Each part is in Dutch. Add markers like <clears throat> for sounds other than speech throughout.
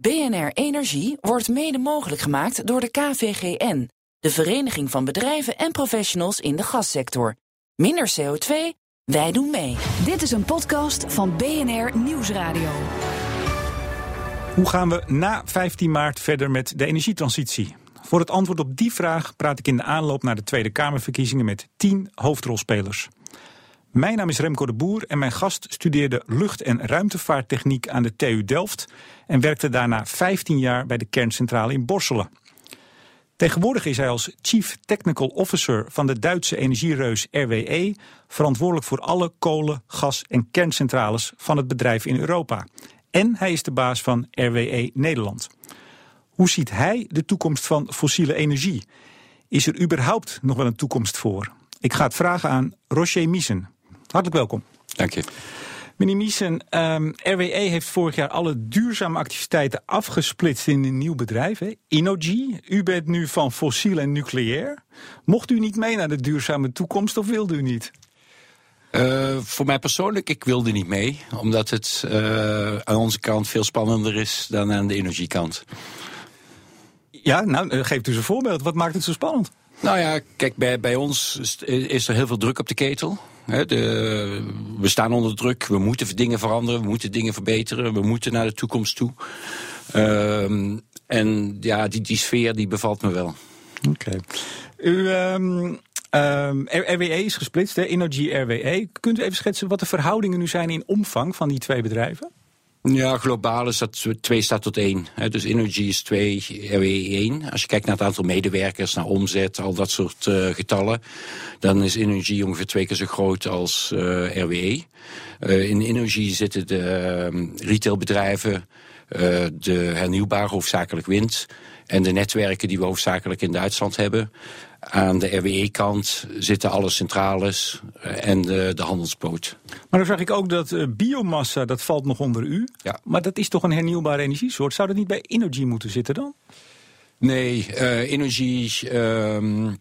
BNR Energie wordt mede mogelijk gemaakt door de KVGN, de Vereniging van Bedrijven en Professionals in de Gassector. Minder CO2, wij doen mee. Dit is een podcast van BNR Nieuwsradio. Hoe gaan we na 15 maart verder met de energietransitie? Voor het antwoord op die vraag praat ik in de aanloop naar de Tweede Kamerverkiezingen met 10 hoofdrolspelers. Mijn naam is Remco de Boer en mijn gast studeerde lucht- en ruimtevaarttechniek aan de TU Delft en werkte daarna 15 jaar bij de kerncentrale in Borselen. Tegenwoordig is hij als Chief Technical Officer van de Duitse energiereus RWE verantwoordelijk voor alle kolen, gas en kerncentrales van het bedrijf in Europa. En hij is de baas van RWE Nederland. Hoe ziet hij de toekomst van fossiele energie? Is er überhaupt nog wel een toekomst voor? Ik ga het vragen aan Rocher Miesen. Hartelijk welkom. Dank je. Meneer Miesen, um, RWE heeft vorig jaar alle duurzame activiteiten afgesplitst in een nieuw bedrijf, hè? Innogy. U bent nu van fossiel en nucleair. Mocht u niet mee naar de duurzame toekomst of wilde u niet? Uh, voor mij persoonlijk, ik wilde niet mee. Omdat het uh, aan onze kant veel spannender is dan aan de energiekant. Ja, nou, geeft u eens een voorbeeld. Wat maakt het zo spannend? Nou ja, kijk, bij, bij ons is er heel veel druk op de ketel. We staan onder druk, we moeten dingen veranderen, we moeten dingen verbeteren, we moeten naar de toekomst toe. Uh, en ja, die, die sfeer die bevalt me wel. Oké. Okay. Um, um, RWE is gesplitst? Energy RWE. Kunt u even schetsen wat de verhoudingen nu zijn in omvang van die twee bedrijven? Ja, globaal is dat 2 staat tot 1. Dus Energy is 2, RWE 1. Als je kijkt naar het aantal medewerkers, naar omzet, al dat soort uh, getallen, dan is Energy ongeveer twee keer zo groot als uh, RWE. Uh, in Energy zitten de uh, retailbedrijven, de hernieuwbare hoofdzakelijk wind en de netwerken die we hoofdzakelijk in Duitsland hebben. Aan de RWE-kant zitten alle centrales en de, de handelsboot. Maar dan zag ik ook dat uh, biomassa, dat valt nog onder u. Ja. Maar dat is toch een hernieuwbare energiesoort? Zou dat niet bij Energy moeten zitten dan? Nee, uh, Energy... Uh,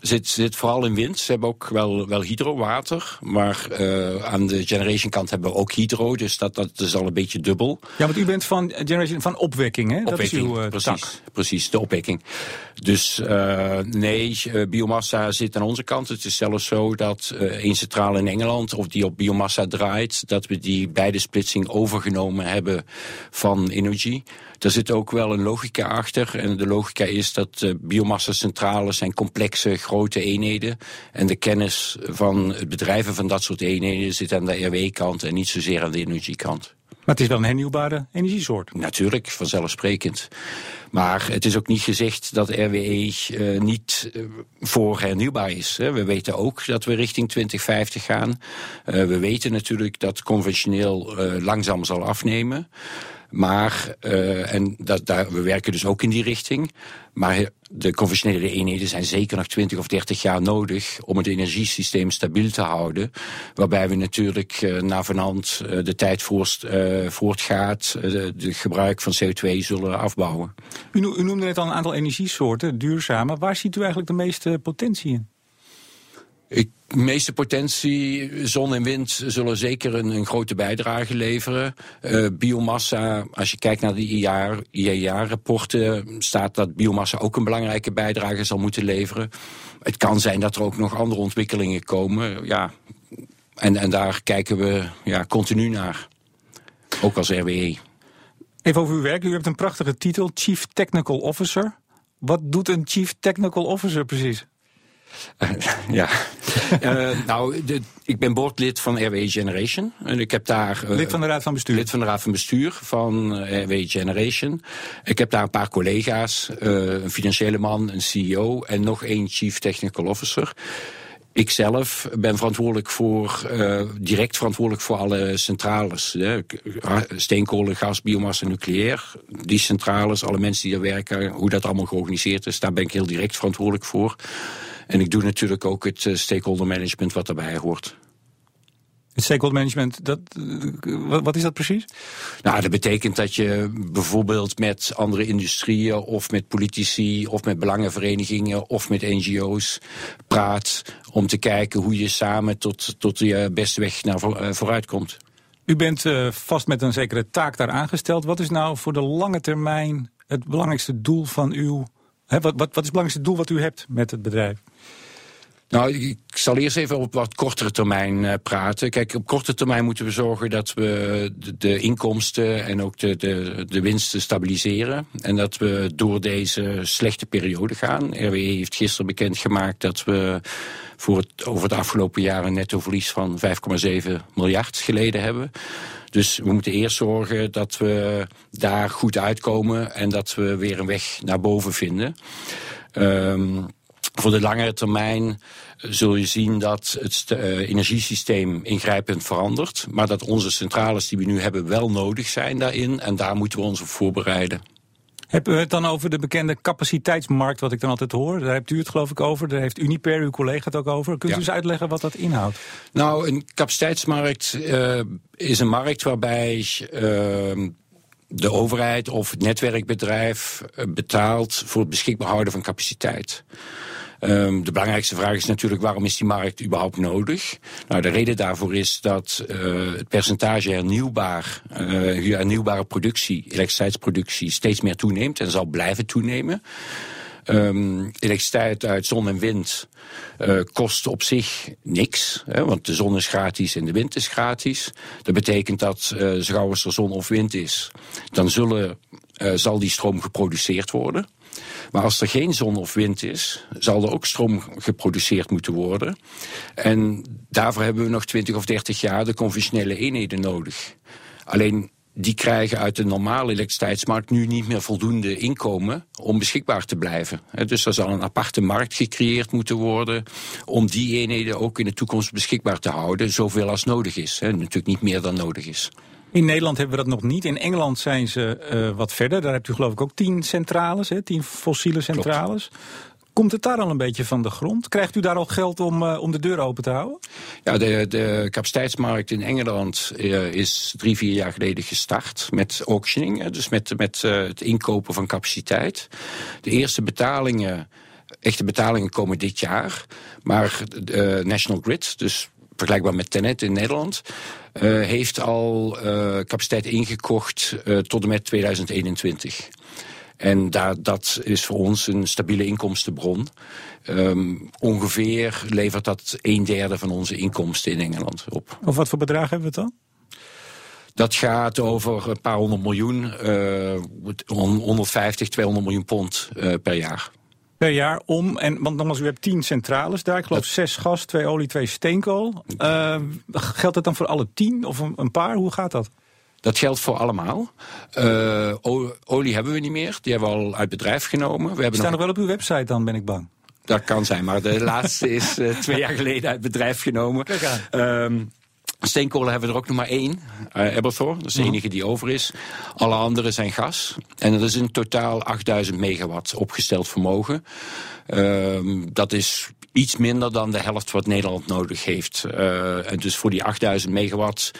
Zit, zit vooral in wind. Ze hebben ook wel, wel hydro, water. Maar uh, aan de generation kant hebben we ook hydro. Dus dat, dat is al een beetje dubbel. Ja, want u bent van generation van opwekking, hè? Opwekking, dat is uw uh, precies, tak. precies, de opwekking. Dus uh, nee, biomassa zit aan onze kant. Het is zelfs zo dat één centrale in Engeland, of die op biomassa draait, dat we die bij de splitsing overgenomen hebben van Energy. Daar zit ook wel een logica achter. En de logica is dat uh, biomassa-centrales zijn complexe, grote eenheden. En de kennis van het bedrijven van dat soort eenheden zit aan de RW-kant en niet zozeer aan de energiekant. Maar het is wel een hernieuwbare energiesoort. Natuurlijk, vanzelfsprekend. Maar het is ook niet gezegd dat RWE uh, niet uh, voor hernieuwbaar is. Hè. We weten ook dat we richting 2050 gaan. Uh, we weten natuurlijk dat conventioneel langzaam zal afnemen. Maar, uh, en dat, daar, we werken dus ook in die richting. Maar de conventionele eenheden zijn zeker nog 20 of 30 jaar nodig om het energiesysteem stabiel te houden. Waarbij we natuurlijk uh, na vanhand uh, de tijd voort, uh, voortgaat, het gebruik van CO2 zullen afbouwen. U, u noemde net al een aantal energiesoorten, duurzame. Waar ziet u eigenlijk de meeste potentie in? De meeste potentie, zon en wind zullen zeker een, een grote bijdrage leveren. Uh, biomassa, als je kijkt naar de IEA-rapporten, staat dat biomassa ook een belangrijke bijdrage zal moeten leveren. Het kan zijn dat er ook nog andere ontwikkelingen komen. Ja, en, en daar kijken we ja, continu naar. Ook als RWE. Even over uw werk. U hebt een prachtige titel, Chief Technical Officer. Wat doet een Chief Technical Officer precies? Uh, <laughs> ja, uh, nou, de, ik ben boordlid van RWE Generation. En ik heb daar. Uh, lid van de Raad van Bestuur? Lid van de Raad van Bestuur van RWE Generation. Ik heb daar een paar collega's: een financiële man, een CEO en nog één Chief Technical Officer. Ikzelf ben verantwoordelijk voor, uh, direct verantwoordelijk voor alle centrales. Hè. Steenkolen, gas, biomassa, nucleair. Die centrales, alle mensen die er werken, hoe dat allemaal georganiseerd is, daar ben ik heel direct verantwoordelijk voor. En ik doe natuurlijk ook het uh, stakeholder management wat daarbij hoort. Het stakeholder management, dat, wat is dat precies? Nou, dat betekent dat je bijvoorbeeld met andere industrieën of met politici of met belangenverenigingen of met NGO's praat om te kijken hoe je samen tot, tot je beste weg naar uh, vooruit komt. U bent uh, vast met een zekere taak daar aangesteld. Wat is nou voor de lange termijn het belangrijkste doel van uw... Hè, wat, wat, is het belangrijkste doel wat u hebt met het bedrijf? Nou, ik zal eerst even op wat kortere termijn uh, praten. Kijk, op korte termijn moeten we zorgen dat we de, inkomsten en ook de, de, de, winsten stabiliseren. En dat we door deze slechte periode gaan. RWE heeft gisteren bekendgemaakt dat we voor het, over het afgelopen jaar een netto verlies van 5,7 miljard geleden hebben. Dus we moeten eerst zorgen dat we daar goed uitkomen en dat we weer een weg naar boven vinden. Um, voor de langere termijn zul je zien dat het uh, energiesysteem ingrijpend verandert. Maar dat onze centrales die we nu hebben wel nodig zijn daarin. En daar moeten we ons op voorbereiden. Hebben we het dan over de bekende capaciteitsmarkt, wat ik dan altijd hoor? Daar hebt u het geloof ik over, daar heeft Uniper, uw collega, het ook over. Kunt u eens uitleggen wat dat inhoudt? Nou, een capaciteitsmarkt uh, is een markt waarbij... Uh, de overheid of het netwerkbedrijf betaalt voor het beschikbaar houden van capaciteit. Um, de belangrijkste vraag is natuurlijk waarom is die markt überhaupt nodig? Nou, de reden daarvoor is dat uh, het percentage hernieuwbaar, uh, hernieuwbare productie, elektriciteitsproductie, steeds meer toeneemt en zal blijven toenemen. Um, elektriciteit uit zon en wind uh, kost op zich niks. Hè, want de zon is gratis en de wind is gratis. Dat betekent dat uh, als er zon of wind is, dan zullen, zal die stroom geproduceerd worden. Maar als er geen zon of wind is, zal er ook stroom geproduceerd moeten worden. En daarvoor hebben we nog 20 of 30 jaar de conventionele eenheden nodig. Alleen die krijgen uit de normale elektriciteitsmarkt nu niet meer voldoende inkomen om beschikbaar te blijven. Dus er zal een aparte markt gecreëerd moeten worden om die eenheden ook in de toekomst beschikbaar te houden, zoveel als nodig is. Natuurlijk niet meer dan nodig is. In Nederland hebben we dat nog niet. In Engeland zijn ze uh, wat verder. Daar hebt u geloof ik ook tien centrales, hè? tien fossiele centrales. Klopt. Komt het daar al een beetje van de grond? Krijgt u daar al geld om, uh, om de deur open te houden? Ja, de, de capaciteitsmarkt in Engeland uh, is drie, vier jaar geleden gestart met auctioning. Dus met, met het inkopen van capaciteit. De eerste betalingen, echte betalingen komen dit jaar. Maar National Grid, dus vergelijkbaar met Tenet in Nederland, uh, heeft al uh, capaciteit ingekocht uh, tot en met 2021. En daar, dat is voor ons een stabiele inkomstenbron. Um, ongeveer levert dat een derde van onze inkomsten in Engeland op. Of wat voor bedrag hebben we het dan? Dat gaat over een paar honderd miljoen, uh, 150, 200 miljoen pond per jaar per jaar om. En, want nogmaals, u hebt tien centrales daar. Ik geloof zes gas, twee olie, twee steenkool. Uh, geldt dat dan voor alle tien of een, een paar? Hoe gaat dat? Dat geldt voor allemaal. Uh, olie hebben we niet meer. Die hebben we al uit bedrijf genomen. We hebben staan nog wel op uw website dan, ben ik bang. Dat kan zijn, maar de <laughs> laatste is uh, twee jaar geleden uit bedrijf genomen. Um, Steenkolen hebben we er ook nog maar één, uh, Eberthor. Dat is de mhm. enige die over is. Alle andere zijn gas. En dat is in totaal 8000 megawatt opgesteld vermogen. Uh, dat is iets minder dan de helft wat Nederland nodig heeft. Uh, en dus voor die 8000 megawatt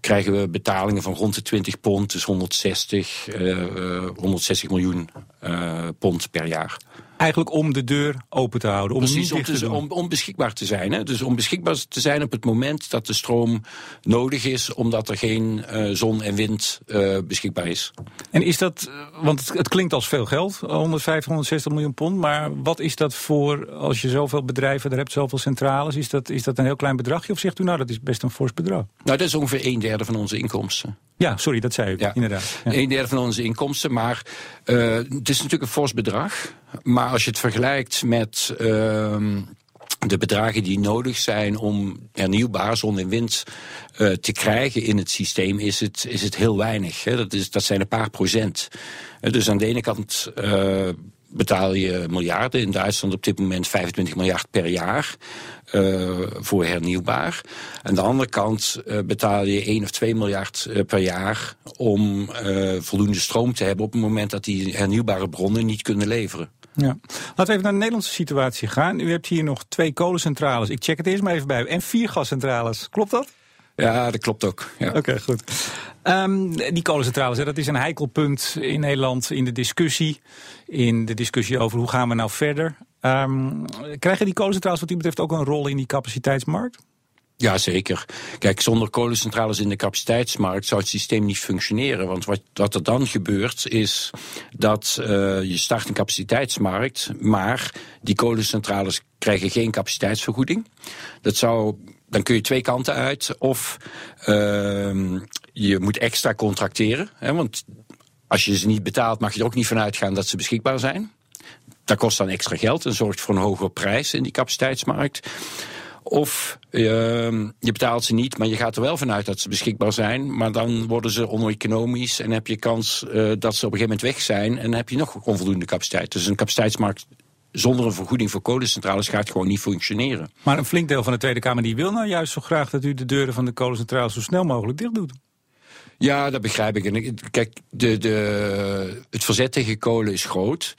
krijgen we betalingen van rond de 20 pond, dus 160, uh, 160 miljoen uh, pond per jaar. Eigenlijk om de deur open te houden. Om Precies, om, te, om, om, beschikbaar te zijn. Hè? Dus om beschikbaar te zijn op het moment dat de stroom nodig is, omdat er geen uh, zon en wind uh, beschikbaar is. En is dat, want het, het, klinkt als veel geld, 150, 160 miljoen pond, maar wat is dat voor, als je zoveel bedrijven er hebt, zoveel centrales, is dat, is dat een heel klein bedragje? Of zegt u nou, dat is best een fors bedrag? Nou, dat is ongeveer een derde van onze inkomsten. Ja, sorry, dat zei u, ja. inderdaad. Ja. Een derde van onze inkomsten, maar uh, het is natuurlijk een fors bedrag. Maar als je het vergelijkt met uh, de bedragen die nodig zijn om hernieuwbaar zon en wind uh, te krijgen in het systeem, is het, is het heel weinig. Hè. Dat, is, dat zijn een paar procent. dus aan de ene kant uh, betaal je miljarden. In Duitsland op dit moment 25 miljard per jaar voor hernieuwbaar. Aan de andere kant betaal je 1 of 2 miljard per jaar om voldoende stroom te hebben op het moment dat die hernieuwbare bronnen niet kunnen leveren. Ja. Laten we even naar de Nederlandse situatie gaan. U hebt hier nog twee kolencentrales. Ik check het eerst maar even bij u. En vier gascentrales. Klopt dat? Ja, dat klopt ook. Ja. Oké, goed. Um, die kolencentrales, hè, dat is een heikel punt in Nederland in de discussie. In de discussie over hoe gaan we nou verder. Um, krijgen die kolencentrales wat u betreft ook een rol in die capaciteitsmarkt? Ja, zeker. Kijk, zonder kolencentrales in de capaciteitsmarkt zou het systeem niet functioneren. Want wat, er dan gebeurt is dat uh, je start een capaciteitsmarkt, maar die kolencentrales krijgen geen capaciteitsvergoeding. Dat zou dan kun je twee kanten uit. Of uh, je moet extra contracteren. Hè, want als je ze niet betaalt, mag je er ook niet van uitgaan dat ze beschikbaar zijn. Dat kost dan extra geld en zorgt voor een hogere prijs in die capaciteitsmarkt. Of uh, je betaalt ze niet, maar je gaat er wel vanuit dat ze beschikbaar zijn. Maar dan worden ze oneconomisch en heb je kans uh, dat ze op een gegeven moment weg zijn. En dan heb je nog onvoldoende capaciteit. Dus een capaciteitsmarkt zonder een vergoeding voor kolencentrales gaat gewoon niet functioneren. Maar een flink deel van de Tweede Kamer die wil nou juist zo graag dat u de deuren van de kolencentrales zo snel mogelijk dicht doet. Ja, dat begrijp ik. En kijk, de, de, het verzet tegen kolen is groot.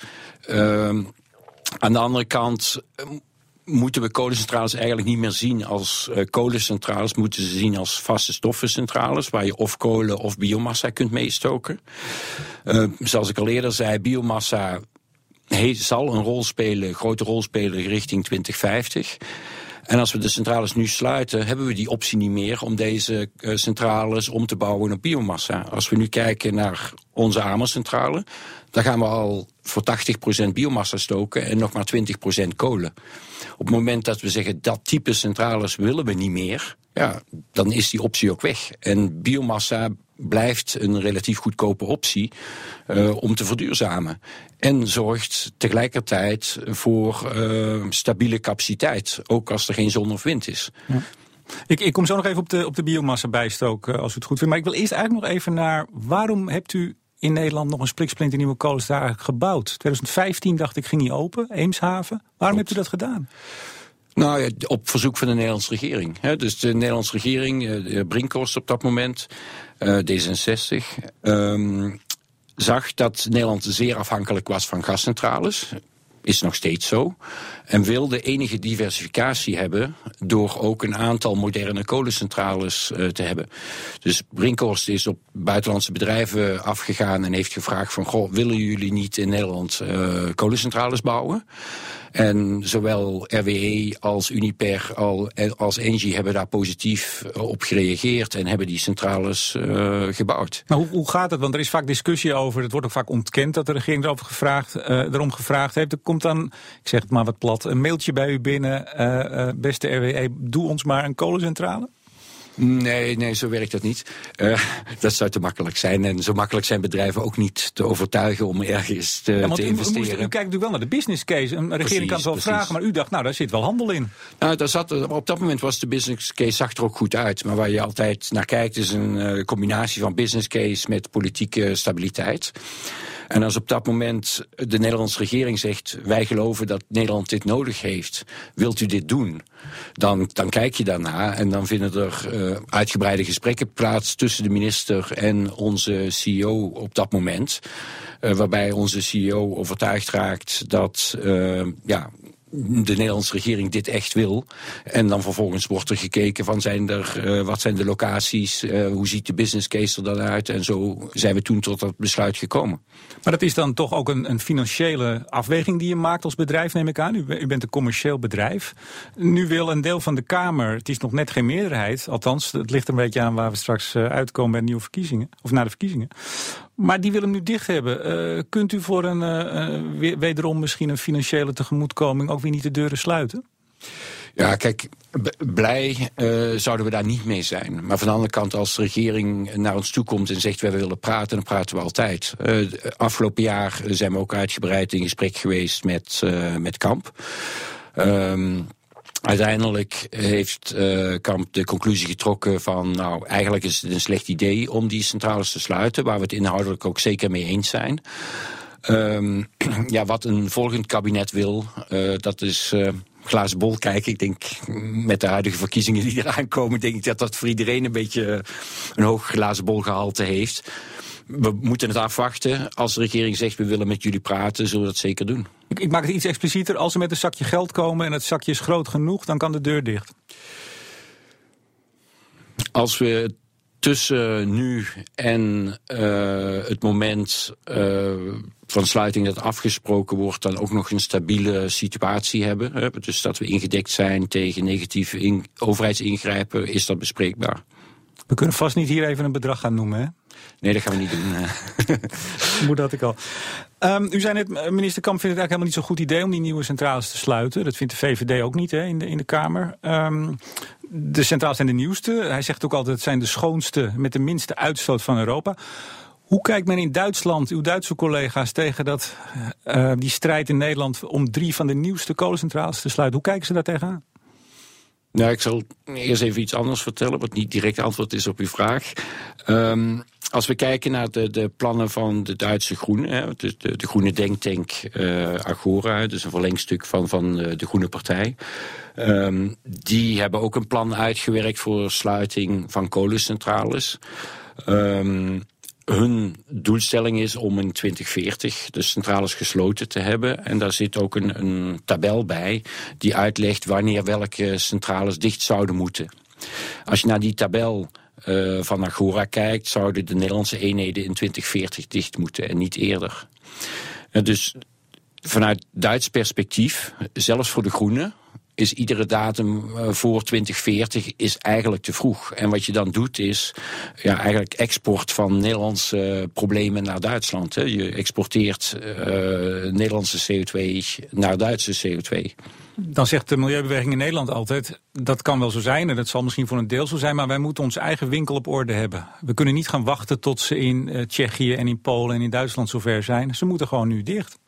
Uh, aan de andere kant moeten we kolencentrales eigenlijk niet meer zien als uh, kolencentrales. Moeten ze zien als vaste stoffencentrales, waar je of kolen of biomassa kunt meestoken. Uh, zoals ik al eerder zei, biomassa zal een rol spelen, een grote rol spelen richting 2050. En als we de centrales nu sluiten, hebben we die optie niet meer om deze uh, centrales om te bouwen op biomassa. Als we nu kijken naar onze Amercentrale, dan gaan we al voor 80% biomassa stoken en nog maar 20% kolen. Op het moment dat we zeggen dat type centrales willen we niet meer, ja, dan is die optie ook weg. En biomassa blijft een relatief goedkope optie uh, om te verduurzamen. En zorgt tegelijkertijd voor uh, stabiele capaciteit, ook als er geen zon of wind is. Ja. Ik, ik, kom zo nog even op de, op de biomassa bijstoken, als u het goed vindt. Maar ik wil eerst eigenlijk nog even naar waarom hebt u in Nederland nog een spliksplinter nieuwe gebouwd? 2015 dacht ik ging die open, Eemshaven. Waarom hebt u dat gedaan? Nou ja, op verzoek van de Nederlandse regering. Dus de Nederlandse regering, eh, Brinkhorst op dat moment, uh, D66, um, zag dat Nederland zeer afhankelijk was van gascentrales. Is nog steeds zo. En wilde enige diversificatie hebben door ook een aantal moderne kolencentrales uh, te hebben. Dus Brinkhorst is op buitenlandse bedrijven afgegaan en heeft gevraagd van... goh, willen jullie niet in Nederland kolencentrales bouwen? En zowel RWE als Uniper als Engie hebben daar positief op gereageerd en hebben die centrales uh, gebouwd. Maar hoe, hoe, gaat het? Want er is vaak discussie over, het wordt ook vaak ontkend dat de regering erover gevraagd, uh, erom gevraagd heeft. Er komt dan, ik zeg het maar wat plat, een mailtje bij u binnen. Beste RWE, doe ons maar een kolencentrale. Nee, nee, zo werkt dat niet. Uh, <laughs> dat zou te makkelijk zijn. En zo makkelijk zijn bedrijven ook niet te overtuigen om ergens te, ja, te investeren. U, u, kijkt natuurlijk wel naar de business case. Een regering precies, kan het wel precies. vragen, maar u dacht, nou, daar zit wel handel in. Nou, daar zat, op dat moment was de business case zag er ook goed uit. Maar waar je altijd naar kijkt is een uh, combinatie van business case met politieke stabiliteit. En als op dat moment de Nederlandse regering zegt: wij geloven dat Nederland dit nodig heeft, wilt u dit doen? Dan, dan kijk je daarna en dan vinden er uh, uitgebreide gesprekken plaats tussen de minister en onze CEO op dat moment. Uh, waarbij onze CEO overtuigd raakt dat uh, ja, de Nederlandse regering dit echt wil. En dan vervolgens wordt er gekeken van zijn er, uh, wat zijn de locaties, uh, hoe ziet de business case er dan uit. En zo zijn we toen tot dat besluit gekomen. Maar dat is dan toch ook een, een financiële afweging die je maakt als bedrijf, neem ik aan. U, u, bent een commercieel bedrijf. Nu wil een deel van de Kamer, het is nog net geen meerderheid, althans, het ligt een beetje aan waar we straks uh, uitkomen bij de nieuwe verkiezingen, of na de verkiezingen. Maar die willen hem nu dicht hebben. Uh, kunt u voor een uh, wederom misschien een financiële tegemoetkoming ook weer niet de deuren sluiten? Ja, kijk, blij uh, zouden we daar niet mee zijn. Maar van de andere kant, als de regering naar ons toe komt en zegt... wij willen praten, dan praten we altijd. Afgelopen jaar zijn we ook uitgebreid in gesprek geweest met, met Kamp. Um, Uiteindelijk heeft uh, Kamp de conclusie getrokken van, nou, eigenlijk is het een slecht idee om die centrales te sluiten, waar we het inhoudelijk ook zeker mee eens zijn. Um, <clears throat> ja, wat een volgend kabinet wil, uh, dat is uh, glazen bol kijken. Ik denk, met de huidige verkiezingen die eraan komen, denk ik dat dat voor iedereen een beetje een hoog glazen bol gehalte heeft we moeten het afwachten. Als de regering zegt we willen met jullie praten, zullen we dat zeker doen. Ik, ik maak het iets explicieter. Als ze met een zakje geld komen en het zakje is groot genoeg, dan kan de deur dicht. Als we tussen nu en uh, het moment uh, van sluiting dat afgesproken wordt, dan ook nog een stabiele situatie hebben. Hè? Dus dat we ingedekt zijn tegen negatieve in, overheidsingrijpen, is dat bespreekbaar. We kunnen vast niet hier even een bedrag gaan noemen, hè? Nee, dat gaan we niet doen. <laughs> Moet dat ik al. Um, u zei net, minister Kamp vindt het eigenlijk helemaal niet zo'n goed idee om die nieuwe centrales te sluiten. Dat vindt de VVD ook niet hè, in, de, in de Kamer. Um, de centrales zijn de nieuwste. Hij zegt ook altijd, het zijn de schoonste met de minste uitstoot van Europa. Hoe kijkt men in Duitsland, uw Duitse collega's, tegen dat, uh, die strijd in Nederland om drie van de nieuwste kolencentrales te sluiten? Hoe kijken ze daar tegenaan? Nou, ik zal eerst even iets anders vertellen, wat niet direct antwoord is op uw vraag. Um, als we kijken naar de, de, plannen van de Duitse Groenen, hè, de, de, de, groene denktank uh, Agora, dus een verlengstuk van, van de Groene Partij. Um, die hebben ook een plan uitgewerkt voor sluiting van kolencentrales. Um, hun doelstelling is om in 2040 de centrales gesloten te hebben. En daar zit ook een, een tabel bij die uitlegt wanneer welke centrales dicht zouden moeten. Als je naar die tabel uh, van Agora kijkt, zouden de Nederlandse eenheden in 2040 dicht moeten en niet eerder. Uh, dus vanuit Duits perspectief, zelfs voor de Groenen, is iedere datum uh, voor 2040 is eigenlijk te vroeg. En wat je dan doet is ja, eigenlijk export van Nederlandse problemen naar Duitsland. Hè. Je exporteert uh, Nederlandse CO2 naar Duitse CO2. Dan zegt de Milieubeweging in Nederland altijd, dat kan wel zo zijn en dat zal misschien voor een deel zo zijn, maar wij moeten onze eigen winkel op orde hebben. We kunnen niet gaan wachten tot ze in uh, Tsjechië en in Polen en in Duitsland zover zijn. Ze moeten gewoon nu dicht.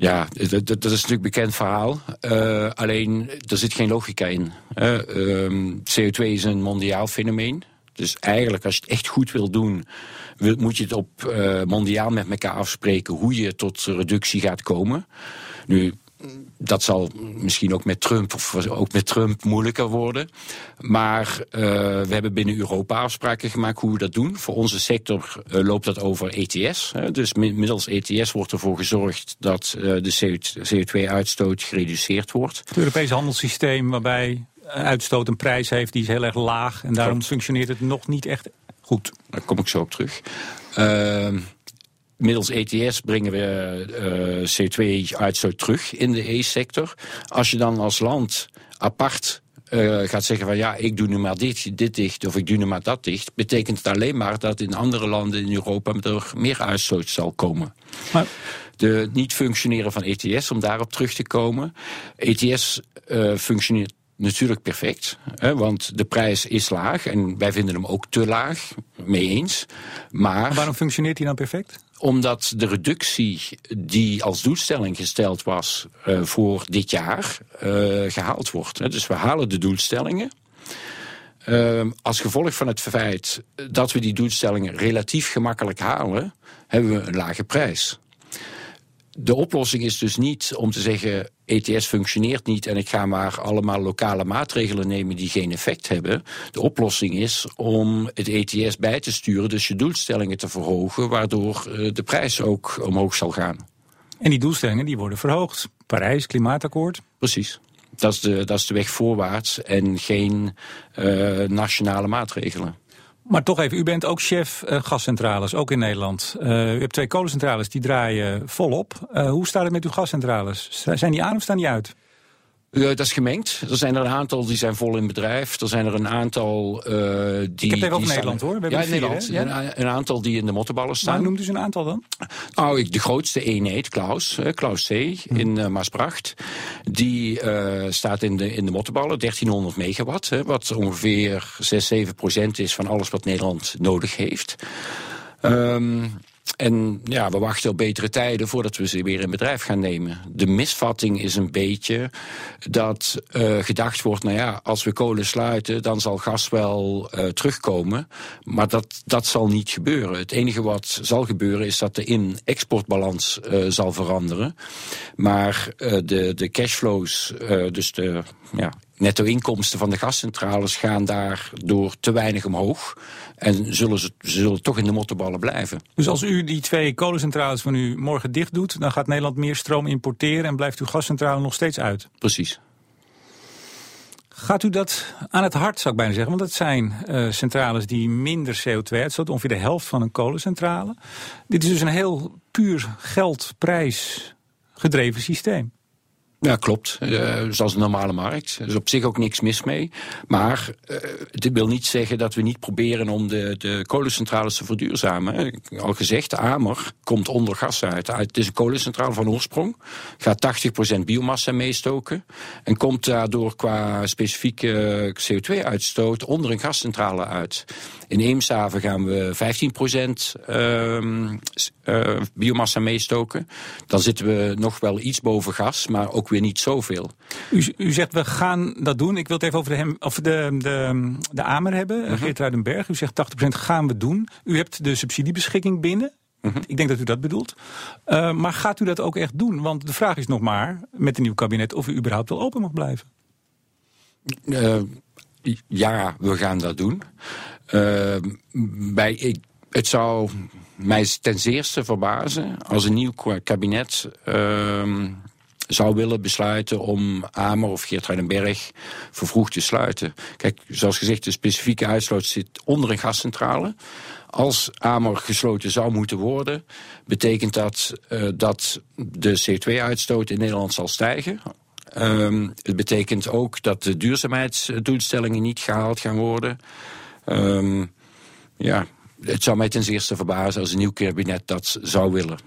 Ja, dat, is natuurlijk een bekend verhaal. Uh, alleen, er zit geen logica in. Um, CO2 is een mondiaal fenomeen. Dus eigenlijk, als je het echt goed wil doen, moet je het op uh, mondiaal met elkaar afspreken hoe je tot reductie gaat komen. Nu, dat zal misschien ook met Trump of ook met Trump moeilijker worden. Maar uh, we hebben binnen Europa afspraken gemaakt hoe we dat doen. Voor onze sector uh, loopt dat over ETS. Hè. Dus middels ETS wordt ervoor gezorgd dat uh, de CO2-uitstoot gereduceerd wordt. Het Europese handelssysteem waarbij uitstoot een prijs heeft die is heel erg laag. En daarom Klopt. functioneert het nog niet echt goed. Daar kom ik zo op terug. Ehm, middels ETS brengen we uh, CO2-uitstoot terug in de E-sector. Als je dan als land apart uh, gaat zeggen van ja, ik doe nu maar dit, dit dicht of ik doe nu maar dat dicht, betekent het alleen maar dat in andere landen in Europa er meer uitstoot zal komen. Maar de niet functioneren van ETS, om daarop terug te komen. ETS uh, functioneert natuurlijk perfect. Hè, want de prijs is laag en wij vinden hem ook te laag, mee eens. Maar, maar waarom functioneert hij dan perfect? Omdat de reductie die als doelstelling gesteld was uh, voor dit jaar uh, gehaald wordt. Dus we halen de doelstellingen. Uh, als gevolg van het feit dat we die doelstellingen relatief gemakkelijk halen, hebben we een lage prijs de oplossing is dus niet om te zeggen: ETS functioneert niet en ik ga maar allemaal lokale maatregelen nemen die geen effect hebben. De oplossing is om het ETS bij te sturen, dus je doelstellingen te verhogen, waardoor uh, de prijs ook omhoog zal gaan. En die doelstellingen die worden verhoogd. Parijs, klimaatakkoord. Precies. Dat is de, dat is de weg voorwaarts en geen uh, nationale maatregelen. Maar toch even, u bent ook chef uh, gascentrales, ook in Nederland. Uh, u hebt twee kolencentrales, die draaien volop. Uh, hoe staat het met uw gascentrales? Zijn die aan of staan die uit? Uh, dat is gemengd. Er zijn er een aantal die zijn vol in bedrijf. Er zijn er een aantal uh, die... Ik heb het over Nederland hoor. We ja, in Nederland. Ja? Een, aantal die in de mottenballen staan. Maar noemt dus een aantal dan? Nou, de grootste eenheid, Klaus, uh, Klaus C. Hm. in uh, Maasbracht. Die staat in de, in de mottenballen, 1300 megawatt. Hè, wat ongeveer 6, 7 procent is van alles wat Nederland nodig heeft. Um, en ja, we wachten op betere tijden voordat we ze weer in bedrijf gaan nemen. De misvatting is een beetje dat uh, gedacht wordt, nou ja, als we kolen sluiten, dan zal gas wel uh, terugkomen. Maar dat, dat zal niet gebeuren. Het enige wat zal gebeuren is dat de in-exportbalans uh, zal veranderen. Maar de, de cashflows, dus de ja, netto-inkomsten van de gascentrales gaan daardoor te weinig omhoog. En zullen ze zullen toch in de mottenballen blijven. Dus als u die twee kolencentrales van u morgen dicht doet, dan gaat Nederland meer stroom importeren en blijft uw gascentrale nog steeds uit? Precies. Gaat u dat aan het hart, zou ik bijna zeggen? Want dat zijn uh, centrales die minder CO2 uitstoten, ongeveer de helft van een kolencentrale. Dit is dus een heel puur geldprijs gedreven systeem. Ja, klopt. Uh, zoals een normale markt. Er is op zich ook niks mis mee. Maar uh, dit wil niet zeggen dat we niet proberen om de, de kolencentrales te verduurzamen. Al gezegd, Amer komt onder gas uit. Het is een kolencentrale van oorsprong. Gaat 80% biomassa meestoken. En komt daardoor qua specifieke CO2-uitstoot onder een gascentrale uit. In Eemshaven gaan we 15% uh, uh, biomassa meestoken. Dan zitten we nog wel iets boven gas, maar ook weer niet zoveel. U, u zegt we gaan dat doen. Ik wil het even over de, hem, of de, de, de Amer hebben, uh -huh. Geert Ruidenberg. U zegt 80% gaan we doen. U hebt de subsidiebeschikking binnen. Uh -huh. Ik denk dat u dat bedoelt. Uh, maar gaat u dat ook echt doen? Want de vraag is nog maar, met een nieuw kabinet, of u überhaupt wel open mag blijven. Uh, ja, we gaan dat doen. Uh, bij, ik, het zou mij ten zeerste verbazen als een nieuw kabinet uh, zou willen besluiten om Amer of Geert vervroegd te sluiten. Kijk, zoals gezegd, de specifieke uitstoot zit onder een gascentrale. Als Amer gesloten zou moeten worden, betekent dat uh, dat de CO2-uitstoot in Nederland zal stijgen. Um, het betekent ook dat de duurzaamheidsdoelstellingen niet gehaald gaan worden. Um, ja, het zou mij ten zeerste verbazen als een nieuw kabinet dat zou willen.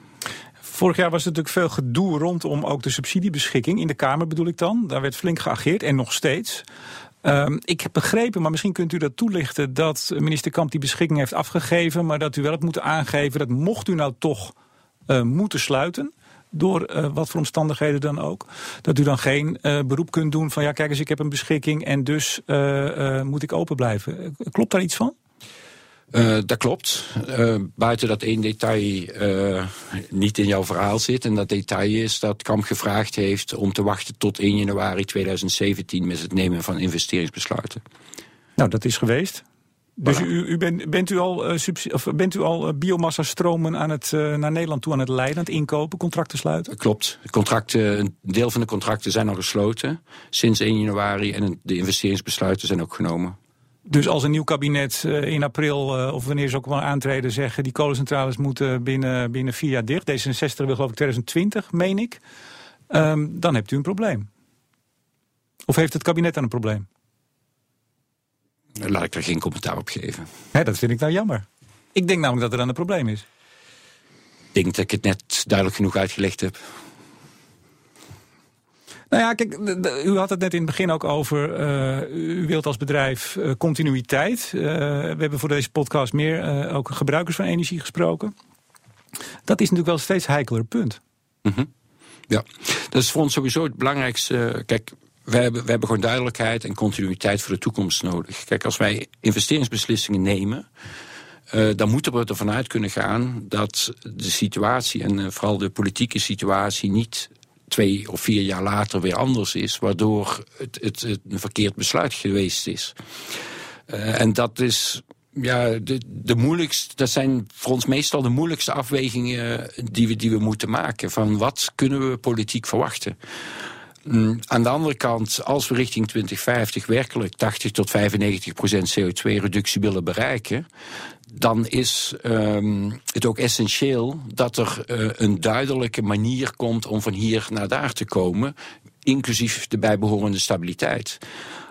Vorig jaar was er natuurlijk veel gedoe rondom ook de subsidiebeschikking. In de Kamer bedoel ik dan. Daar werd flink geageerd en nog steeds. Um, ik heb begrepen, maar misschien kunt u dat toelichten... dat minister Kamp die beschikking heeft afgegeven... maar dat u wel hebt moeten aangeven dat mocht u nou toch uh, moeten sluiten door uh, wat voor omstandigheden dan ook. Dat u dan geen uh, beroep kunt doen van ja, kijk eens, ik heb een beschikking en dus uh, moet ik open blijven. Klopt daar iets van? Uh, dat klopt. Uh, buiten dat één detail uh, niet in jouw verhaal zit. En dat detail is dat Kamp gevraagd heeft om te wachten tot 1 januari 2017 met het nemen van investeringsbesluiten. Nou, dat is geweest. Dus voilà. u, u bent, bent, u al, uh, of bent u al uh, biomassa stromen aan het, uh, naar Nederland toe aan het leiden, aan het inkopen, contracten sluiten? Klopt. Contracten, een deel van de contracten zijn al gesloten sinds 1 januari en de investeringsbesluiten zijn ook genomen. Dus als een nieuw kabinet in april, of wanneer ze ook wel aantreden, zeggen die kolencentrales moeten binnen, binnen vier jaar dicht. D66 wil geloof ik 2020, meen ik. Um, dan hebt u een probleem. Of heeft het kabinet dan een probleem? Laat ik er geen commentaar op geven. Hè, dat vind ik nou jammer. Ik denk namelijk dat er dan een probleem is. Ik denk dat ik het net duidelijk genoeg uitgelegd heb. Nou ja, kijk, u had het net in het begin ook over. Uh, u wilt als bedrijf uh, continuïteit. Uh, we hebben voor deze podcast meer ook gebruikers van energie gesproken. Dat is natuurlijk wel een steeds heikeler punt. Mm -hmm. Ja, dat is voor ons sowieso het belangrijkste. Kijk, we hebben, we hebben gewoon duidelijkheid en continuïteit voor de toekomst nodig. Kijk, als wij investeringsbeslissingen nemen. Uh, dan moeten we ervan uit kunnen gaan dat de situatie en uh, vooral de politieke situatie niet twee of vier jaar later weer anders is, waardoor het, het, een verkeerd besluit geweest is. Uh, en dat is ja, de, de moeilijkste, dat zijn voor ons meestal de moeilijkste afwegingen die we, die we moeten maken. Van wat kunnen we politiek verwachten? Mm, aan de andere kant, als we richting 2050 werkelijk 80 tot 95 procent CO2-reductie willen bereiken, dan is um, het ook essentieel dat er uh, een duidelijke manier komt om van hier naar daar te komen, inclusief de bijbehorende stabiliteit.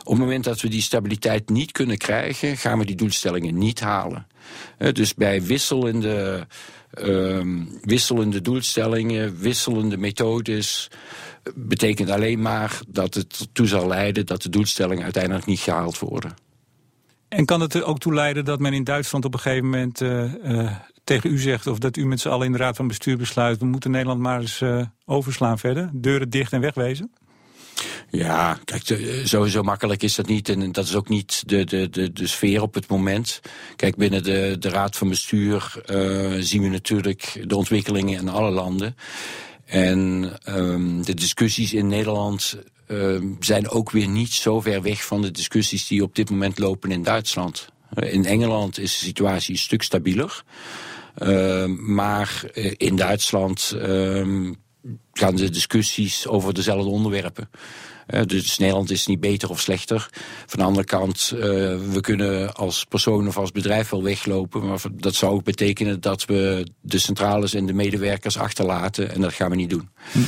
Op het moment dat we die stabiliteit niet kunnen krijgen, gaan we die doelstellingen niet halen. Dus bij wisselende, uh, wisselende doelstellingen, wisselende methodes betekent alleen maar dat het ertoe zal leiden dat de doelstellingen uiteindelijk niet gehaald worden. En kan het er ook toe leiden dat men in Duitsland op een gegeven moment uh, uh, tegen u zegt, of dat u met z'n allen in de Raad van Bestuur besluit, we moeten Nederland maar eens uh, overslaan verder, deuren dicht en wegwezen? Ja, kijk, zo makkelijk is dat niet. En dat is ook niet de, de, de, de sfeer op het moment. Kijk, binnen de, de Raad van Bestuur uh, zien we natuurlijk de ontwikkelingen in alle landen. En um, de discussies in Nederland uh, zijn ook weer niet zo ver weg van de discussies die op dit moment lopen in Duitsland. In Engeland is de situatie een stuk stabieler. Uh, maar in Duitsland gaan de discussies over dezelfde onderwerpen. Dus Nederland is niet beter of slechter. Van de andere kant, we kunnen als persoon of als bedrijf wel weglopen. Maar dat zou ook betekenen dat we de centrales en de medewerkers achterlaten. En dat gaan we niet doen. Hm.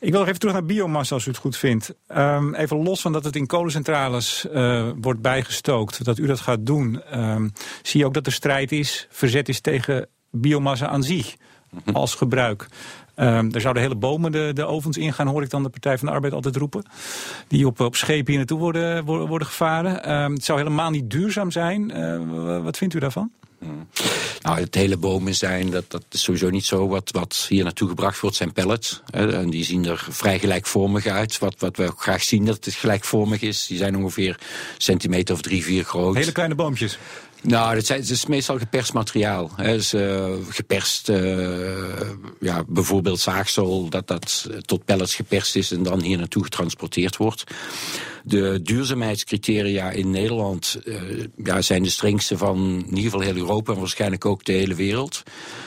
Ik wil nog even terug naar biomassa als u het goed vindt. Um, even los van dat het in kolencentrales uh, wordt bijgestookt, dat u dat gaat doen. Um, zie je ook dat er strijd is, verzet is tegen biomassa aan zich mhm. als gebruik. Um, er zouden hele bomen de, de ovens ingaan, hoor ik dan de Partij van de Arbeid altijd roepen. Die op, op schepen hier naartoe worden, worden, gevaren. het zou helemaal niet duurzaam zijn. Uh, wat vindt u daarvan? Hmm. Nou, het hele bomen zijn, dat, dat is sowieso niet zo. Wat, wat hier naartoe gebracht wordt, zijn pellets. Hè, en die zien er vrij gelijkvormig uit. Wat, wat we ook graag zien dat het gelijkvormig is. Die zijn ongeveer centimeter of drie, vier groot. Hele kleine boompjes? Nou, het, het is meestal geperst materiaal. Hè. Dus, uh, geperst, uh, ja, bijvoorbeeld zaagsel, dat dat tot pellets geperst is en dan hier naartoe getransporteerd wordt. De duurzaamheidscriteria in Nederland uh, ja, zijn de strengste van in ieder geval heel Europa en waarschijnlijk ook de hele wereld.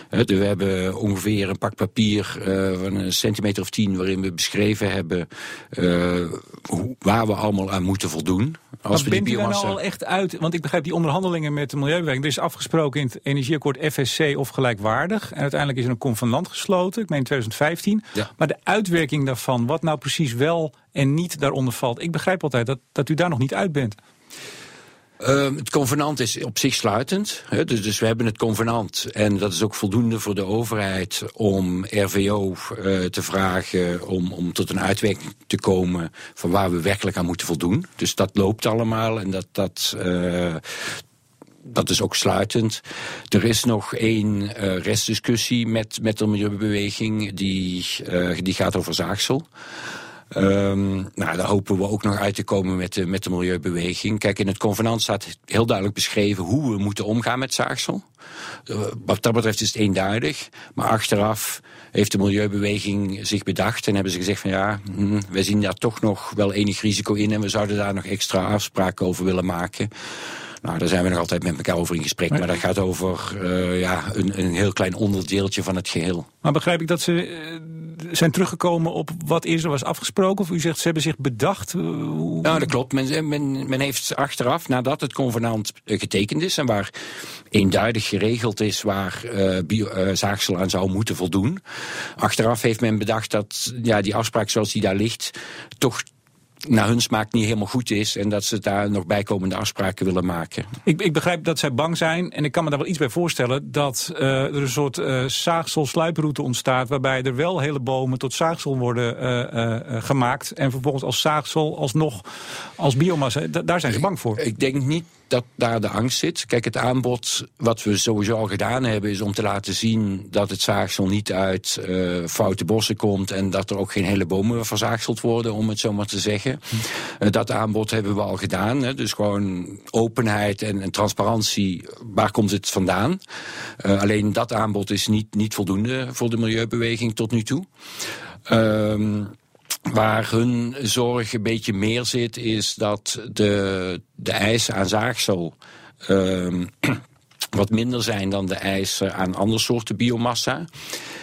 we hebben ongeveer een pak papier van een centimeter of tien waarin we beschreven hebben waar we allemaal aan moeten voldoen. Als maar bent u daar nou al echt uit? Want ik begrijp die onderhandelingen met de Milieubeweging. Er is afgesproken in het energieakkoord FSC of gelijkwaardig. En uiteindelijk is er een convenant gesloten, ik meen 2015. Ja. Maar de uitwerking daarvan, wat nou precies wel en niet daaronder valt. Ik begrijp altijd dat, dat u daar nog niet uit bent. Uh, het convenant is op zich sluitend. Dus, dus we hebben het convenant. En dat is ook voldoende voor de overheid om RVO uh, te vragen om, om tot een uitwerking te komen van waar we werkelijk aan moeten voldoen. Dus dat loopt allemaal en dat, dat, uh, dat is ook sluitend. Er is nog één uh, restdiscussie met, met de milieubeweging die, die gaat over zaagsel. Um, nou, daar hopen we ook nog uit te komen met de, met de milieubeweging. Kijk, in het convenant staat heel duidelijk beschreven hoe we moeten omgaan met zaagsel. Uh, wat dat betreft is het eenduidig. Maar achteraf heeft de milieubeweging zich bedacht en hebben ze gezegd van ja, hm, wij zien daar toch nog wel enig risico in en we zouden daar nog extra afspraken over willen maken. Nou, daar zijn we nog altijd met elkaar over in gesprek. Maar, dat gaat over uh, ja, een, een heel klein onderdeeltje van het geheel. Maar begrijp ik dat ze uh, zijn teruggekomen op wat eerder was afgesproken? Of u zegt ze hebben zich bedacht? Uh, nou, dat klopt. Men, men, men heeft achteraf, nadat het convenant getekend is... en waar eenduidig geregeld is waar bio, zaagsel aan zou moeten voldoen... achteraf heeft men bedacht dat ja, die afspraak zoals die daar ligt... toch naar hun smaak niet helemaal goed is. En dat ze daar nog bijkomende afspraken willen maken. Ik, ik begrijp dat zij bang zijn. En ik kan me daar wel iets bij voorstellen. Dat uh, er een soort uh, zaagsel-sluiproute ontstaat. Waarbij er wel hele bomen tot zaagsel worden uh, gemaakt. En vervolgens als zaagsel alsnog als biomassa. daar zijn ze bang voor. Ik denk niet dat daar de angst zit. Kijk, het aanbod wat we sowieso al gedaan hebben... is om te laten zien dat het zaagsel niet uit uh, foute bossen komt... en dat er ook geen hele bomen verzaagseld worden, om het zo maar te zeggen. Uh, dat aanbod hebben we al gedaan. Hè. Dus gewoon openheid en, transparantie, waar komt het vandaan? Uh, alleen dat aanbod is niet, niet voldoende voor de milieubeweging tot nu toe. Ehm, Waar hun zorg een beetje meer zit, is dat de, de eisen aan zaagsel uh, wat minder zijn dan de eisen aan andere soorten biomassa.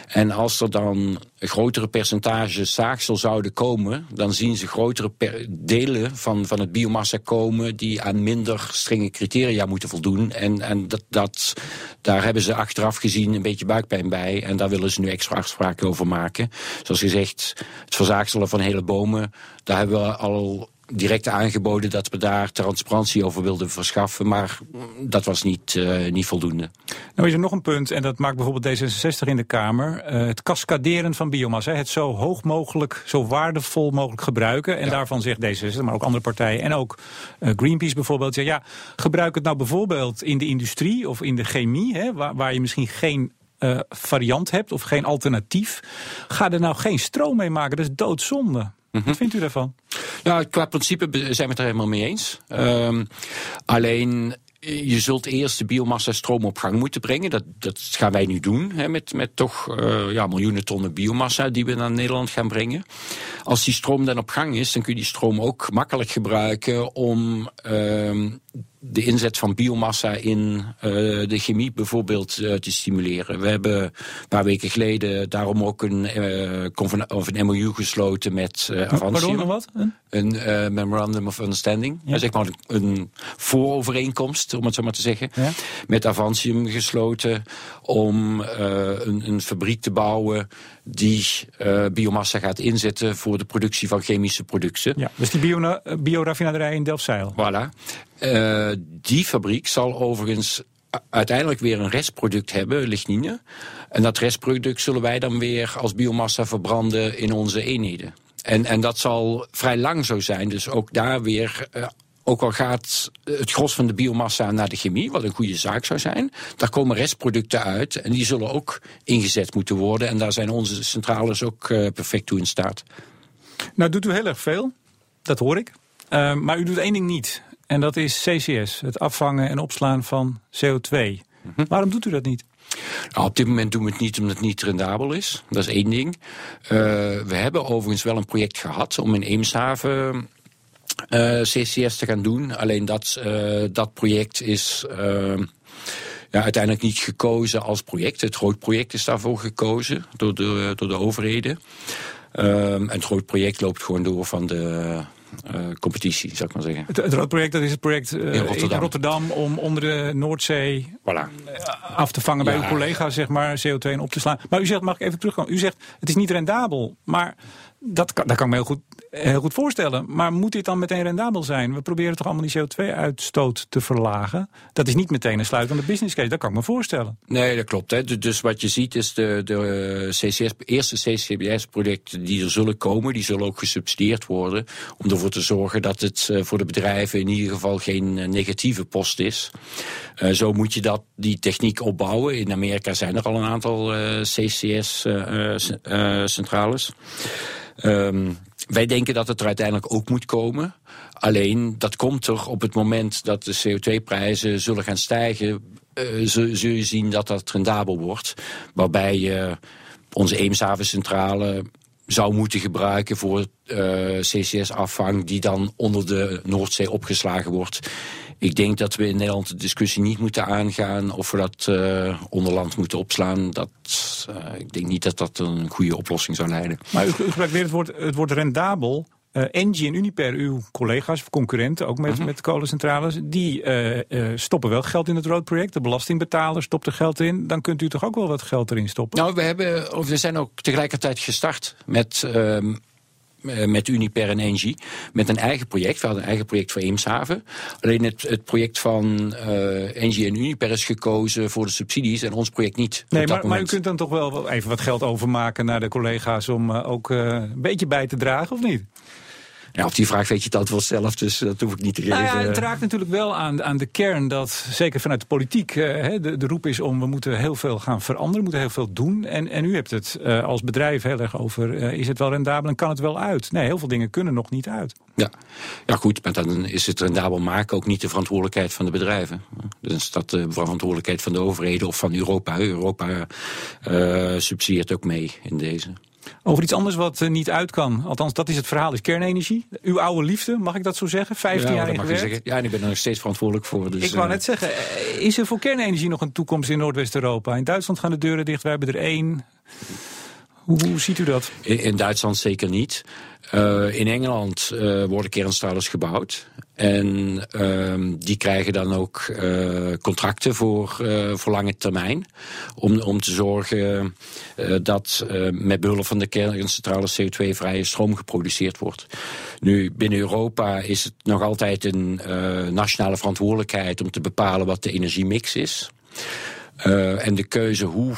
En als er dan grotere percentages zaagsel zouden komen, dan zien ze grotere delen van, van het biomassa komen die aan minder strenge criteria moeten voldoen. En, en dat, dat, daar hebben ze achteraf gezien een beetje buikpijn bij. En daar willen ze nu extra afspraken over maken. Zoals gezegd, het verzaagselen van hele bomen, daar hebben we al direct aangeboden dat we daar transparantie over wilden verschaffen. Maar dat was niet, uh, niet voldoende. Nou is er nog een punt, en dat maakt bijvoorbeeld D66 in de Kamer. Uh, het cascaderen van biomassa. Het zo hoog mogelijk, zo waardevol mogelijk gebruiken. En ja. daarvan zegt D66, maar ook andere partijen. En ook uh, Greenpeace bijvoorbeeld. Ja, ja, gebruik het nou bijvoorbeeld in de industrie of in de chemie. Hè, waar, waar je misschien geen uh, variant hebt of geen alternatief. Ga er nou geen stroom mee maken. Dat is doodzonde. Wat mhm. vindt u daarvan? Nou, qua principe zijn we het er helemaal mee eens. Um, alleen je zult eerst de biomassa stroom op gang moeten brengen. Dat, dat gaan wij nu doen, hè, met, met toch uh, ja, miljoenen tonnen biomassa die we naar Nederland gaan brengen. Als die stroom dan op gang is, dan kun je die stroom ook makkelijk gebruiken om uh, de inzet van biomassa in de chemie bijvoorbeeld te stimuleren. We hebben een paar weken geleden daarom ook een, of een MOU gesloten met uh, Avantium. Pardon, wat? Een Memorandum of Understanding. Ja. zeg maar een voorovereenkomst, om het zo maar te zeggen. Ja. Met Avantium gesloten om een, een, fabriek te bouwen die biomassa gaat inzetten voor de productie van chemische producten. Ja, dus die bio, bioraffinaderij in Delfzijl. Voilà. Uh, die fabriek zal overigens uiteindelijk weer een restproduct hebben, lignine. En dat restproduct zullen wij dan weer als biomassa verbranden in onze eenheden. En, en dat zal vrij lang zo zijn. Dus ook daar weer uh, ook al gaat het gros van de biomassa naar de chemie, wat een goede zaak zou zijn, daar komen restproducten uit en die zullen ook ingezet moeten worden. En daar zijn onze centrales ook uh, perfect toe in staat. Nou, doet u heel erg veel, dat hoor ik. Maar u doet één ding niet. En dat is CCS, het afvangen en opslaan van CO2. Mhm. Waarom doet u dat niet? Nou, op dit moment doen we het niet omdat het niet rendabel is. Dat is één ding. Uh, we hebben overigens wel een project gehad om in Eemshaven uh, CCS te gaan doen. Alleen dat, uh, dat project is ja, uiteindelijk niet gekozen als project. Het groot project is daarvoor gekozen door de, door de overheden. en het groot project loopt gewoon door van de competitie, zou ik maar zeggen. Het, het project dat is het project in, Rotterdam. in, Rotterdam. om onder de Noordzee voilà. Eh, af te vangen bij uw collega's, zeg maar, CO2 en op te slaan. Maar u zegt, mag ik even terugkomen? U zegt, het is niet rendabel, maar dat kan, dat kan ik me heel goed, heel goed voorstellen. Maar moet dit dan meteen rendabel zijn? We proberen toch allemaal die CO2-uitstoot te verlagen? Dat is niet meteen een sluitende business case, dat kan ik me voorstellen. Nee, dat klopt. Hè. Dus wat je ziet is de, de CCS, eerste CCBS-projecten die er zullen komen... die zullen ook gesubsidieerd worden... om ervoor te zorgen dat het eh, voor de bedrijven in ieder geval geen eh, negatieve post is. Uh, zo moet je dat, die techniek opbouwen. In Amerika zijn er al een aantal CCS-centrales. Um, wij denken dat het er uiteindelijk ook moet komen. Alleen dat komt er op het moment dat de CO2-prijzen zullen gaan stijgen. Uh, zul, je zien dat dat rendabel wordt. Waarbij je onze Eemshavencentrale zou moeten gebruiken voor uh, CCS-afvang die dan onder de Noordzee opgeslagen wordt. Ik denk dat we in Nederland de discussie niet moeten aangaan of we dat uh, onderland moeten opslaan. Dat, uh, ik denk niet dat dat een goede oplossing zou leiden. Maar u, u gebruikt weer het woord, het woord rendabel. Uh, Engie en Uniper, uw collega's of concurrenten, ook met, -hmm. met kolencentrales, die uh, stoppen wel geld in het roadproject. De belastingbetaler stopt er geld in. Dan kunt u toch ook wel wat geld erin stoppen? Nou, we, hebben, of we zijn ook tegelijkertijd gestart met ehm, eh, met Uniper en Engie. Met een eigen project. We hadden een eigen project voor Eemshaven. Alleen het, het project van uh, Engie en Uniper is gekozen voor de subsidies en ons project niet. Nee, maar, maar, u kunt dan toch wel even wat geld overmaken naar de collega's om uh, ook uh, een beetje bij te dragen, of niet? Ja, op die vraag weet je het antwoord zelf, dus dat hoef ik niet te geven. Nou ja, het raakt natuurlijk wel aan, aan de kern dat, zeker vanuit de politiek, uh, de, de roep is om we moeten heel veel gaan veranderen, we moeten heel veel doen. En, en u hebt het uh, als bedrijf heel erg over, uh, is het wel rendabel en kan het wel uit? Nee, heel veel dingen kunnen nog niet uit. Ja, ja goed, maar dan is het rendabel maken ook niet de verantwoordelijkheid van de bedrijven. Dus is dat de verantwoordelijkheid van de overheden of van Europa. Europa subsidieert ook mee in deze. Over iets anders wat uh, niet uit kan. Althans, dat is het verhaal, is kernenergie. Uw oude liefde, mag ik dat zo zeggen? 15 ja, jaar in gewerkt? Ja, en ik ben er nog steeds verantwoordelijk voor. Dus, ik wou uh... net zeggen, eh, is er voor kernenergie nog een toekomst in Noordwest-Europa? In Duitsland gaan de deuren dicht, wij hebben er één. Hoe, hoe ziet u dat? In, in Duitsland zeker niet. Uh, in Engeland uh, worden kerncentrales gebouwd. En uh, die krijgen dan ook uh, contracten voor, voor lange termijn. Om, om te zorgen dat met behulp van de kerncentrales CO2-vrije stroom geproduceerd wordt. Nu, binnen Europa is het nog altijd een nationale verantwoordelijkheid om te bepalen wat de energiemix is. en de keuze hoe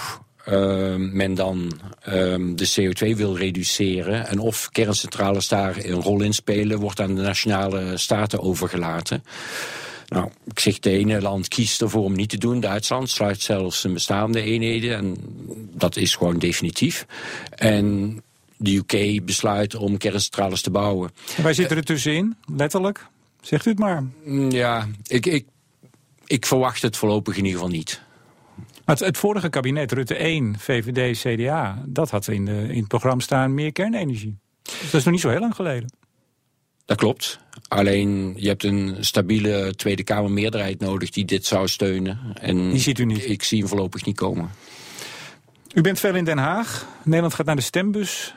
uh, men dan uh, de CO2 wil reduceren en of kerncentrales daar een rol in spelen, wordt aan de nationale staten overgelaten. Nou, ik zeg, de ene land kiest ervoor om niet te doen. Duitsland sluit zelfs zijn bestaande eenheden en dat is gewoon definitief. En de UK besluit om kerncentrales te bouwen. En wij zitten er tussenin, letterlijk. Zegt u het maar. Ja, ik, ik, ik verwacht het voorlopig in ieder geval niet. Maar het, het, vorige kabinet, Rutte 1, VVD, CDA, dat had in, de, in het programma staan meer kernenergie. Dus dat is nog niet zo heel lang geleden. Dat klopt. Alleen je hebt een stabiele Tweede Kamer meerderheid nodig die dit zou steunen. En Die ziet u niet. Ik zie hem voorlopig niet komen. U bent veel in Den Haag. Nederland gaat naar de stembus.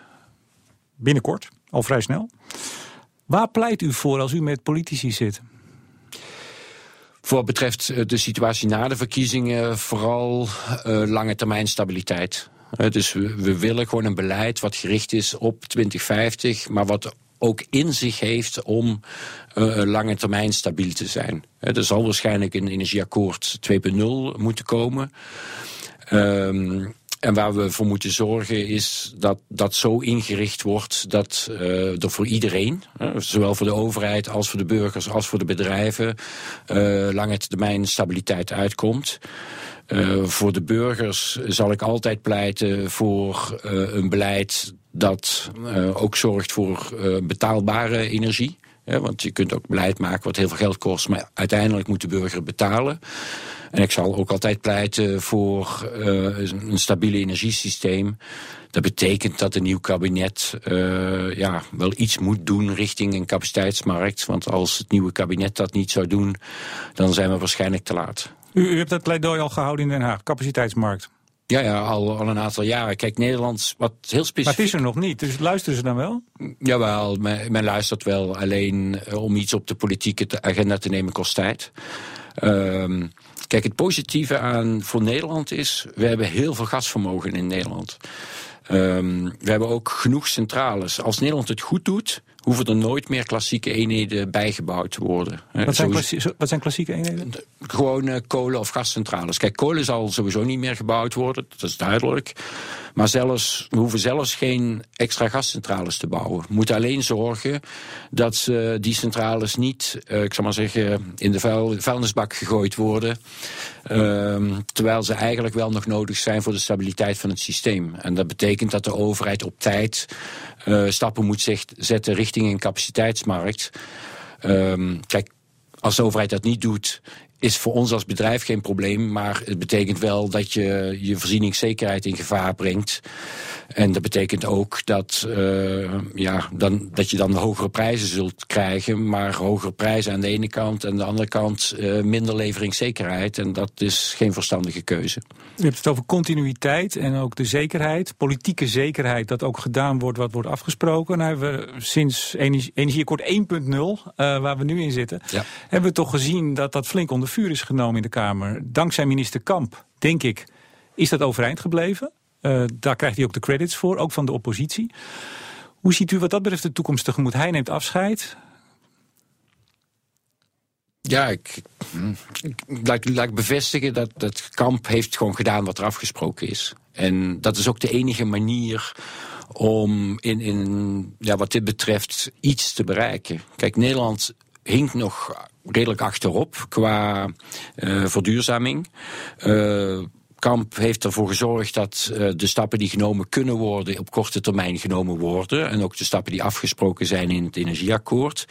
Binnenkort, al vrij snel. Waar pleit u voor als u met politici zit? Voor wat betreft eh, de situatie na de verkiezingen, vooral uh, lange termijn stabiliteit. Uh, dus we, we, willen gewoon een beleid wat gericht is op 2050, maar wat ook in zich heeft om lange termijn stabiel te zijn. er zal waarschijnlijk een energieakkoord 2.0 moeten komen. Um, en waar we voor moeten zorgen is dat dat zo ingericht wordt dat er voor iedereen, zowel voor de overheid als voor de burgers als voor de bedrijven, uh, lange termijn stabiliteit uitkomt. Uh, voor de burgers zal ik altijd pleiten voor een beleid dat ook zorgt voor betaalbare energie. Ja, want je kunt ook beleid maken wat heel veel geld kost, maar uiteindelijk moet de burger betalen. En ik zal ook altijd pleiten voor uh, een stabiele energiesysteem. Dat betekent dat een nieuw kabinet uh, ja, wel iets moet doen richting een capaciteitsmarkt. Want als het nieuwe kabinet dat niet zou doen, dan zijn we waarschijnlijk te laat. U, u hebt dat pleidooi al gehouden in Den Haag, capaciteitsmarkt. Ja, ja al, al een aantal jaren. Kijk, Nederland, wat heel specifiek... Maar het is er nog niet, dus luisteren ze dan wel? Jawel, men, men luistert wel. Alleen uh, om iets op de politieke agenda te nemen kost tijd. Um, Kijk, het positieve aan voor Nederland is, we hebben heel veel gasvermogen in Nederland. Um, we hebben ook genoeg centrales. Als Nederland het goed doet, hoeven er nooit meer klassieke eenheden bijgebouwd te worden. Wat zijn, klassie, wat zijn klassieke eenheden? Gewoon uh, kolen- of gascentrales. Kijk, kolen zal sowieso niet meer gebouwd worden, dat is duidelijk. Maar zelfs, we hoeven zelfs geen extra gascentrales te bouwen. We moeten alleen zorgen dat ze die centrales niet, uh, ik zal maar zeggen, in de vuil, vuilnisbak gegooid worden. Uh, terwijl ze eigenlijk wel nog nodig zijn voor de stabiliteit van het systeem. En dat betekent dat de overheid op tijd uh, stappen moet zetten richting een capaciteitsmarkt. Um, kijk, als de overheid dat niet doet, is voor ons als bedrijf geen probleem. Maar het betekent wel dat je je voorzieningszekerheid in gevaar brengt. En dat betekent ook dat, uh, ja, dan, dat je dan hogere prijzen zult krijgen. Maar hogere prijzen aan de ene kant. En aan de andere kant uh, minder leveringszekerheid. En dat is geen verstandige keuze. U hebt het over continuïteit en ook de zekerheid. Politieke zekerheid dat ook gedaan wordt wat wordt afgesproken. Nou hebben we sinds energie, Energieakkoord 1.0, uh, waar we nu in zitten... Ja. hebben we toch gezien dat dat flink onder vuur is genomen in de Kamer. Dankzij minister Kamp, denk ik, is dat overeind gebleven. Uh, daar krijgt hij ook de credits voor, ook van de oppositie. Hoe ziet u wat dat betreft de toekomst tegemoet? Hij neemt afscheid. Ja, ik, laat ik bevestigen dat, dat Kamp heeft gewoon gedaan wat er afgesproken is. En dat is ook de enige manier om in, in ja, wat dit betreft iets te bereiken. Kijk, Nederland hinkt nog redelijk achterop qua uh, verduurzaming. Uh, Kamp heeft ervoor gezorgd dat uh, de stappen die genomen kunnen worden op korte termijn genomen worden. En ook de stappen die afgesproken zijn in het energieakkoord.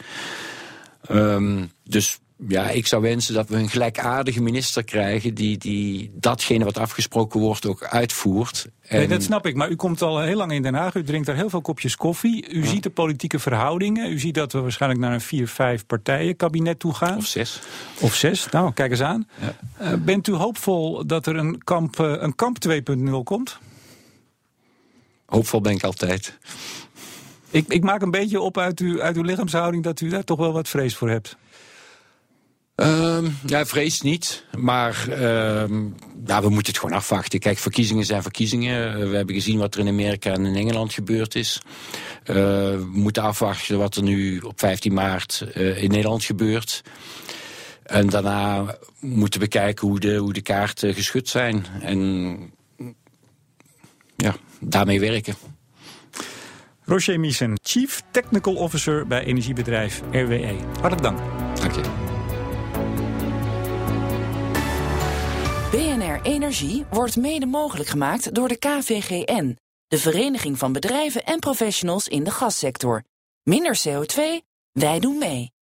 Um, dus ja, ik zou wensen dat we een gelijkaardige minister krijgen die, die datgene wat afgesproken wordt ook uitvoert. En... Nee, dat snap ik, maar u komt al heel lang in Den Haag, u drinkt daar heel veel kopjes koffie. U ja. ziet de politieke verhoudingen, u ziet dat we waarschijnlijk naar een vier, vijf partijen kabinet toe gaan. Of zes. Of zes, nou kijk eens aan. Ja. Uh, bent u hoopvol dat er een kamp, uh, een kamp 2.0 komt? Hoopvol ben ik altijd. Ik, ik maak een beetje op uit, u, uit uw lichaamshouding dat u daar toch wel wat vrees voor hebt. Um, ja, vrees niet. Maar um, ja, we moeten het gewoon afwachten. Kijk, verkiezingen zijn verkiezingen. We hebben gezien wat er in Amerika en in Engeland gebeurd is. Uh, we moeten afwachten wat er nu op 15 maart uh, in Nederland gebeurt. En daarna moeten we kijken hoe de, hoe de kaarten geschud zijn. En ja, daarmee werken. Roger Miesen, Chief Technical Officer bij energiebedrijf RWE. Hartelijk dank. Energie wordt mede mogelijk gemaakt door de KVGN, de Vereniging van Bedrijven en Professionals in de Gassector. Minder CO2, wij doen mee.